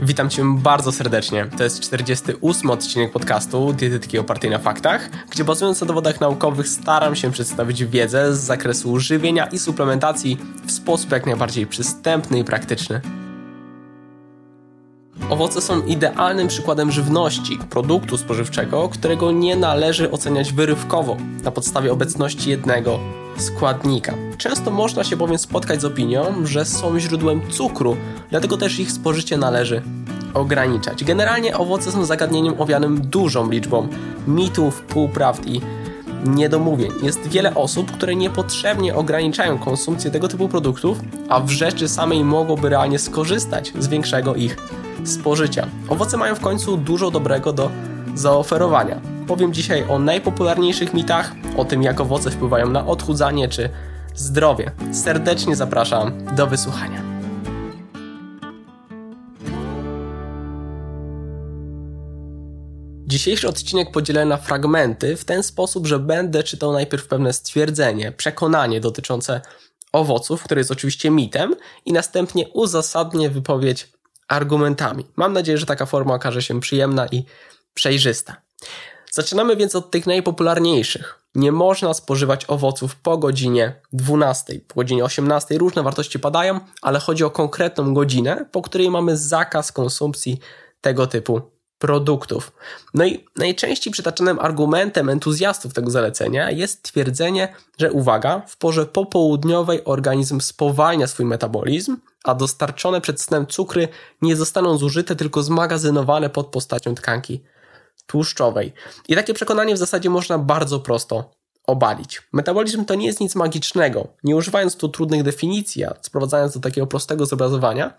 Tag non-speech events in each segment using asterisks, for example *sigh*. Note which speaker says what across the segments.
Speaker 1: Witam Cię bardzo serdecznie. To jest 48 odcinek podcastu Dietetyki opartej na faktach, gdzie bazując na dowodach naukowych staram się przedstawić wiedzę z zakresu żywienia i suplementacji w sposób jak najbardziej przystępny i praktyczny. Owoce są idealnym przykładem żywności, produktu spożywczego, którego nie należy oceniać wyrywkowo na podstawie obecności jednego składnika. Często można się bowiem spotkać z opinią, że są źródłem cukru, dlatego też ich spożycie należy ograniczać. Generalnie owoce są zagadnieniem owianym dużą liczbą mitów, półprawd i niedomówień. Jest wiele osób, które niepotrzebnie ograniczają konsumpcję tego typu produktów, a w rzeczy samej mogłoby realnie skorzystać z większego ich spożycia. Owoce mają w końcu dużo dobrego do zaoferowania. Powiem dzisiaj o najpopularniejszych mitach, o tym jak owoce wpływają na odchudzanie czy zdrowie. Serdecznie zapraszam do wysłuchania. Dzisiejszy odcinek podzielę na fragmenty w ten sposób, że będę czytał najpierw pewne stwierdzenie, przekonanie dotyczące owoców, które jest oczywiście mitem, i następnie uzasadnię wypowiedź argumentami. Mam nadzieję, że taka forma okaże się przyjemna i przejrzysta. Zaczynamy więc od tych najpopularniejszych. Nie można spożywać owoców po godzinie 12, po godzinie 18. Różne wartości padają, ale chodzi o konkretną godzinę, po której mamy zakaz konsumpcji tego typu produktów. No i najczęściej przytaczanym argumentem entuzjastów tego zalecenia jest twierdzenie, że uwaga, w porze popołudniowej organizm spowalnia swój metabolizm, a dostarczone przed snem cukry nie zostaną zużyte, tylko zmagazynowane pod postacią tkanki tłuszczowej. I takie przekonanie w zasadzie można bardzo prosto obalić. Metabolizm to nie jest nic magicznego. Nie używając tu trudnych definicji, a sprowadzając do takiego prostego zobrazowania,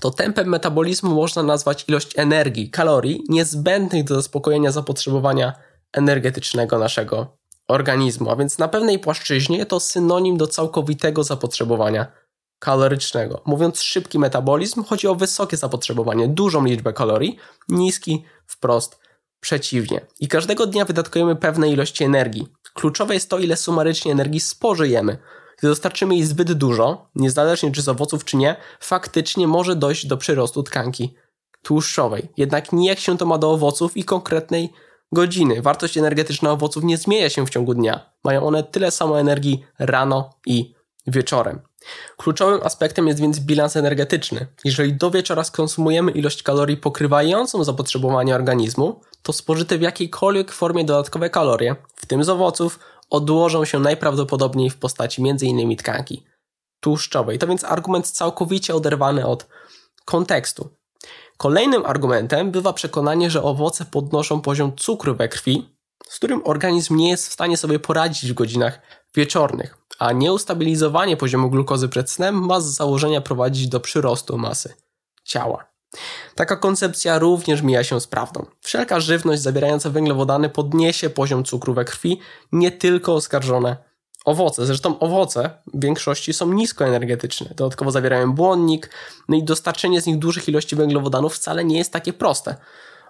Speaker 1: to tempem metabolizmu można nazwać ilość energii, kalorii niezbędnych do zaspokojenia zapotrzebowania energetycznego naszego organizmu. A więc na pewnej płaszczyźnie to synonim do całkowitego zapotrzebowania kalorycznego. Mówiąc szybki metabolizm, chodzi o wysokie zapotrzebowanie, dużą liczbę kalorii, niski wprost przeciwnie. I każdego dnia wydatkujemy pewne ilości energii. Kluczowe jest to, ile sumarycznie energii spożyjemy. Gdy dostarczymy jej zbyt dużo, niezależnie czy z owoców czy nie, faktycznie może dojść do przyrostu tkanki tłuszczowej. Jednak nijak się to ma do owoców i konkretnej godziny. Wartość energetyczna owoców nie zmienia się w ciągu dnia. Mają one tyle samo energii rano i wieczorem. Kluczowym aspektem jest więc bilans energetyczny. Jeżeli do wieczora skonsumujemy ilość kalorii pokrywającą zapotrzebowanie organizmu, to spożyte w jakiejkolwiek formie dodatkowe kalorie, w tym z owoców, odłożą się najprawdopodobniej w postaci m.in. tkanki tłuszczowej. To więc argument całkowicie oderwany od kontekstu. Kolejnym argumentem bywa przekonanie, że owoce podnoszą poziom cukru we krwi, z którym organizm nie jest w stanie sobie poradzić w godzinach wieczornych a nieustabilizowanie poziomu glukozy przed snem ma z założenia prowadzić do przyrostu masy ciała. Taka koncepcja również mija się z prawdą. Wszelka żywność zawierająca węglowodany podniesie poziom cukru we krwi, nie tylko oskarżone owoce. Zresztą owoce w większości są niskoenergetyczne. Dodatkowo zawierają błonnik, no i dostarczenie z nich dużych ilości węglowodanów wcale nie jest takie proste.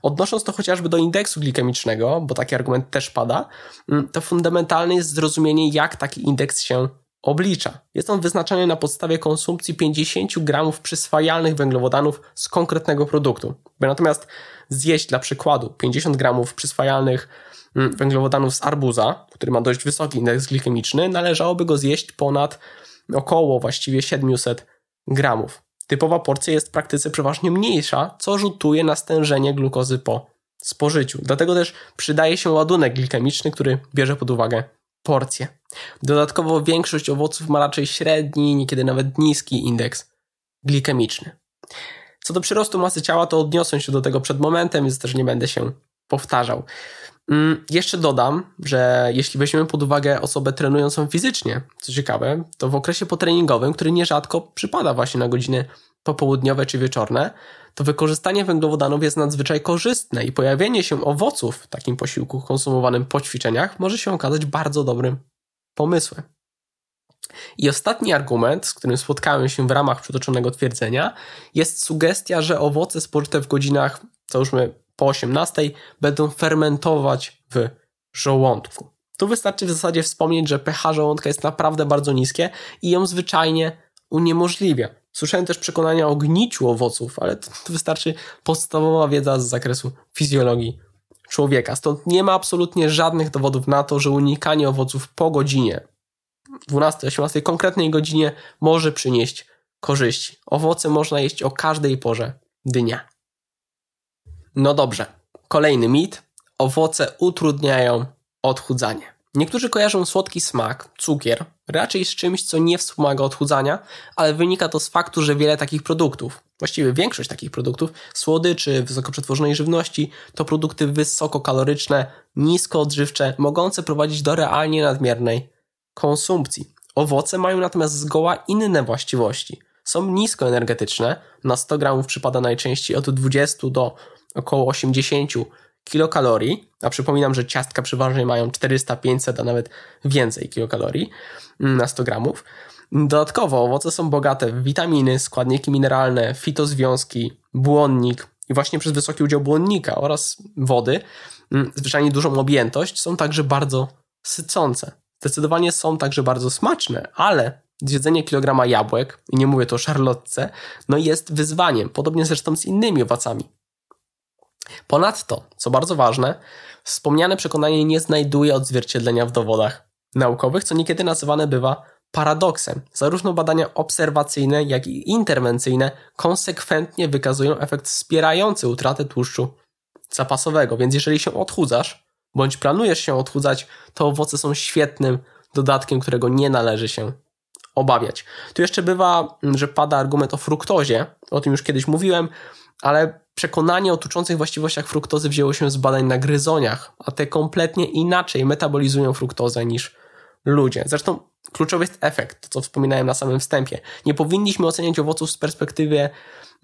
Speaker 1: Odnosząc to chociażby do indeksu glikemicznego, bo taki argument też pada, mm, to fundamentalne jest zrozumienie, jak taki indeks się oblicza. Jest on wyznaczony na podstawie konsumpcji 50 gramów przyswajalnych węglowodanów z konkretnego produktu. By natomiast zjeść dla przykładu 50 gramów przyswajalnych mm, węglowodanów z arbuza, który ma dość wysoki indeks glikemiczny, należałoby go zjeść ponad około właściwie 700 gramów. Typowa porcja jest w praktyce przeważnie mniejsza, co rzutuje na stężenie glukozy po spożyciu. Dlatego też przydaje się ładunek glikemiczny, który bierze pod uwagę porcję. Dodatkowo większość owoców ma raczej średni, niekiedy nawet niski indeks glikemiczny. Co do przyrostu masy ciała, to odniosłem się do tego przed momentem, więc też nie będę się powtarzał. Mm, jeszcze dodam, że jeśli weźmiemy pod uwagę osobę trenującą fizycznie, co ciekawe, to w okresie potreningowym, który nierzadko przypada właśnie na godziny popołudniowe czy wieczorne, to wykorzystanie węglowodanów jest nadzwyczaj korzystne i pojawienie się owoców w takim posiłku konsumowanym po ćwiczeniach może się okazać bardzo dobrym pomysłem. I ostatni argument, z którym spotkałem się w ramach przytoczonego twierdzenia, jest sugestia, że owoce spożyte w godzinach, co już my po 18 będą fermentować w żołądku. Tu wystarczy w zasadzie wspomnieć, że pH żołądka jest naprawdę bardzo niskie i ją zwyczajnie uniemożliwia. Słyszałem też przekonania o gniciu owoców, ale to, wystarczy podstawowa wiedza z zakresu fizjologii człowieka. Stąd nie ma absolutnie żadnych dowodów na to, że unikanie owoców po godzinie 12-18 konkretnej godzinie może przynieść korzyści. Owoce można jeść o każdej porze dnia. No dobrze. Kolejny mit. Owoce utrudniają odchudzanie. Niektórzy kojarzą słodki smak, cukier, raczej z czymś, co nie wspomaga odchudzania, ale wynika to z faktu, że wiele takich produktów, właściwie większość takich produktów, słodyczy, wysokoprzetworzonej żywności, to produkty wysokokaloryczne, niskoodżywcze, mogące prowadzić do realnie nadmiernej konsumpcji. Owoce mają natomiast zgoła inne właściwości. Są niskoenergetyczne, na 100 gramów przypada najczęściej od 20 do około 80 kilokalorii, a przypominam, że ciastka przeważnie mają 400, 500, a nawet więcej kilokalorii na 100 gramów. Dodatkowo owoce są bogate w witaminy, składniki mineralne, fitozwiązki, błonnik i właśnie przez wysoki udział błonnika oraz wody, mm, zwyczajnie dużą objętość, są także bardzo sycące. Zdecydowanie są także bardzo smaczne, ale zjedzenie kilograma jabłek, i nie mówię to o szarlotce, no jest wyzwaniem, podobnie zresztą z innymi owocami. Ponadto, co bardzo ważne, wspomniane przekonanie nie znajduje odzwierciedlenia w dowodach naukowych, co niekiedy nazywane bywa paradoksem. Zarówno badania obserwacyjne, jak i interwencyjne konsekwentnie wykazują efekt wspierający utratę tłuszczu zapasowego, więc jeżeli się odchudzasz, bądź planujesz się odchudzać, to owoce są świetnym dodatkiem, którego nie należy się obawiać. Tu jeszcze bywa, że pada argument o fruktozie, o tym już kiedyś mówiłem, ale przekonanie o tuczących właściwościach fruktozy wzięło się z badań na gryzoniach, a te kompletnie inaczej metabolizują fruktozę niż ludzie. Zresztą kluczowy jest efekt, to co wspominałem na samym wstępie. Nie powinniśmy oceniać owoców z perspektywy,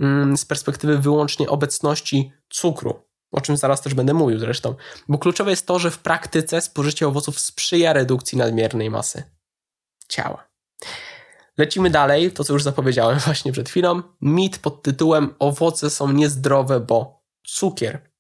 Speaker 1: mm, z perspektywy wyłącznie obecności cukru, o czym zaraz też będę mówił zresztą, bo kluczowe jest to, że w praktyce spożycie owoców sprzyja redukcji nadmiernej masy ciała. Lecimy dalej, to co już zapowiedziałem *laughs* właśnie przed chwilą. Mit pod tytułem Owoce są niezdrowe, bo cukier.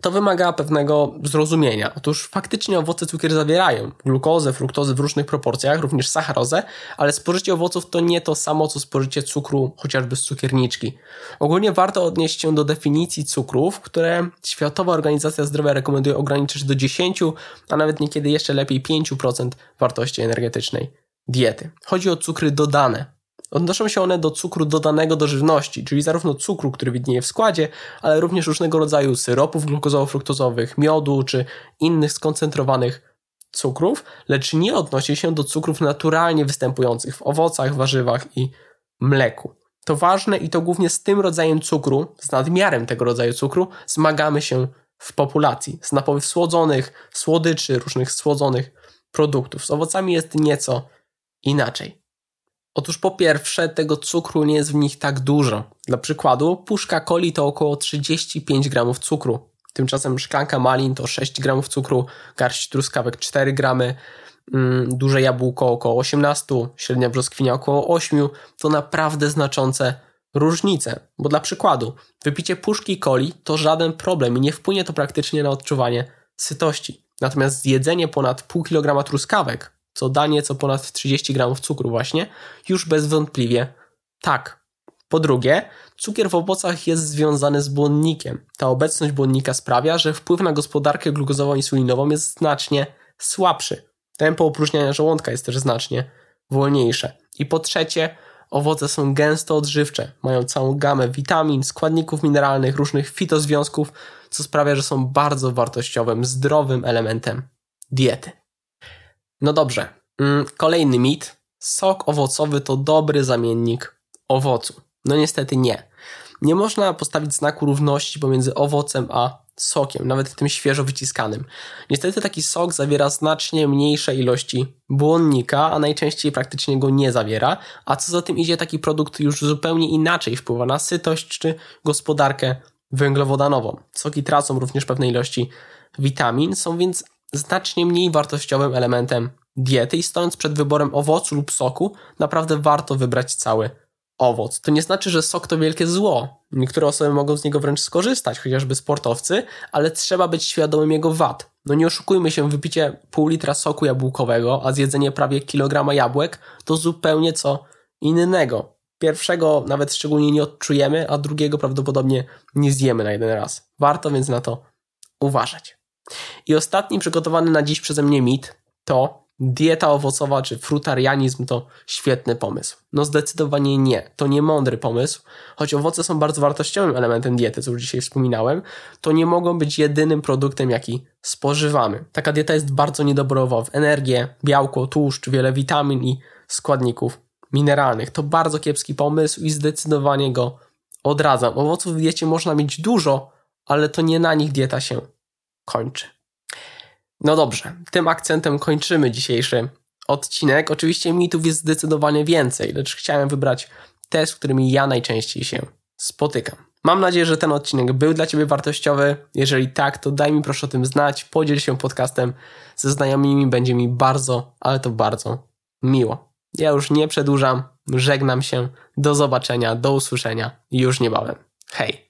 Speaker 1: To wymaga pewnego zrozumienia. Otóż faktycznie owoce cukier zawierają glukozę, fruktozę w różnych proporcjach, również sacharozę, ale spożycie owoców to nie to samo co spożycie cukru chociażby z cukierniczki. Ogólnie warto odnieść się do definicji cukrów, które Światowa Organizacja Zdrowia rekomenduje ograniczyć do 10, a nawet niekiedy jeszcze lepiej 5% wartości energetycznej diety. Chodzi o cukry dodane. Odnoszą się one do cukru dodanego do żywności, czyli zarówno cukru, który widnieje w składzie, ale również różnego rodzaju syropów glukozowo-fruktozowych, miodu czy innych skoncentrowanych cukrów, lecz nie odnosi się do cukrów naturalnie występujących w owocach, warzywach i mleku. To ważne i to głównie z tym rodzajem cukru, z nadmiarem tego rodzaju cukru, zmagamy się w populacji. Z napojów słodzonych, słodyczy, różnych słodzonych produktów. Z owocami jest nieco inaczej. Otóż po pierwsze, tego cukru nie jest w nich tak dużo. Dla przykładu, puszka coli to około 35 gramów cukru. Tymczasem szklanka malin to 6 gramów cukru, garść truskawek 4 gramy, mm, duże jabłko około 18, średnia brzoskwinia około 8. To naprawdę znaczące różnice. Bo dla przykładu, wypicie puszki coli to żaden problem i nie wpłynie to praktycznie na odczuwanie sytości. Natomiast zjedzenie ponad pół kilograma truskawek co da nieco ponad 30 gramów cukru właśnie, już bezwątpliwie tak. Po drugie, cukier w owocach jest związany z błonnikiem. Ta obecność błonnika sprawia, że wpływ na gospodarkę glukozowo-insulinową jest znacznie słabszy. Tempo opróżniania żołądka jest też znacznie wolniejsze. I po trzecie, owoce są gęsto odżywcze, mają całą gamę witamin, składników mineralnych, różnych fitozwiązków, co sprawia, że są bardzo wartościowym, zdrowym elementem diety. No dobrze. Mm, kolejny mit. Sok owocowy to dobry zamiennik owocu. No niestety nie. Nie można postawić znaku równości pomiędzy owocem a sokiem, nawet tym świeżo wyciskanym. Niestety taki sok zawiera znacznie mniejsze ilości błonnika, a najczęściej praktycznie go nie zawiera, a co za tym idzie taki produkt już zupełnie inaczej wpływa na sytość czy gospodarkę węglowodanową. Soki tracą również pewne ilości witamin, są więc znacznie mniej wartościowym elementem diety i stojąc przed wyborem owocu lub soku, naprawdę warto wybrać cały owoc. To nie znaczy, że sok to wielkie zło. Niektóre osoby mogą z niego wręcz skorzystać, chociażby sportowcy, ale trzeba być świadomym jego wad. No nie oszukujmy się, wypicie pół litra soku jabłkowego, a zjedzenie prawie kilograma jabłek to zupełnie co innego. pierwszego nawet szczególnie nie odczujemy, a drugiego prawdopodobnie nie zjemy na jeden raz. Warto więc na to uważać. I ostatni przygotowany na dziś przeze mnie mit to dieta owocowa czy frutarianizm to świetny pomysł. No zdecydowanie nie. To nie mądry pomysł. Choć owoce są bardzo wartościowym elementem diety, co już dzisiaj wspominałem, to nie mogą być jedynym produktem, jaki spożywamy. Taka dieta jest bardzo niedobrowa w energię, białko, tłuszcz, wiele witamin i składników mineralnych. To bardzo kiepski pomysł i zdecydowanie go odradzam. Owoców w diecie można mieć dużo, ale to nie na nich dieta się kończy. No dobrze, tym akcentem kończymy dzisiejszy odcinek. Oczywiście mitów jest zdecydowanie więcej, lecz chciałem wybrać te, z którymi ja najczęściej się spotykam. Mam nadzieję, że ten odcinek był dla Ciebie wartościowy. Jeżeli tak, to daj mi proszę o tym znać, podziel się podcastem ze znajomymi, będzie mi bardzo, ale to bardzo miło. Ja już nie przedłużam, żegnam się, do zobaczenia, do usłyszenia już niebawem. Hej!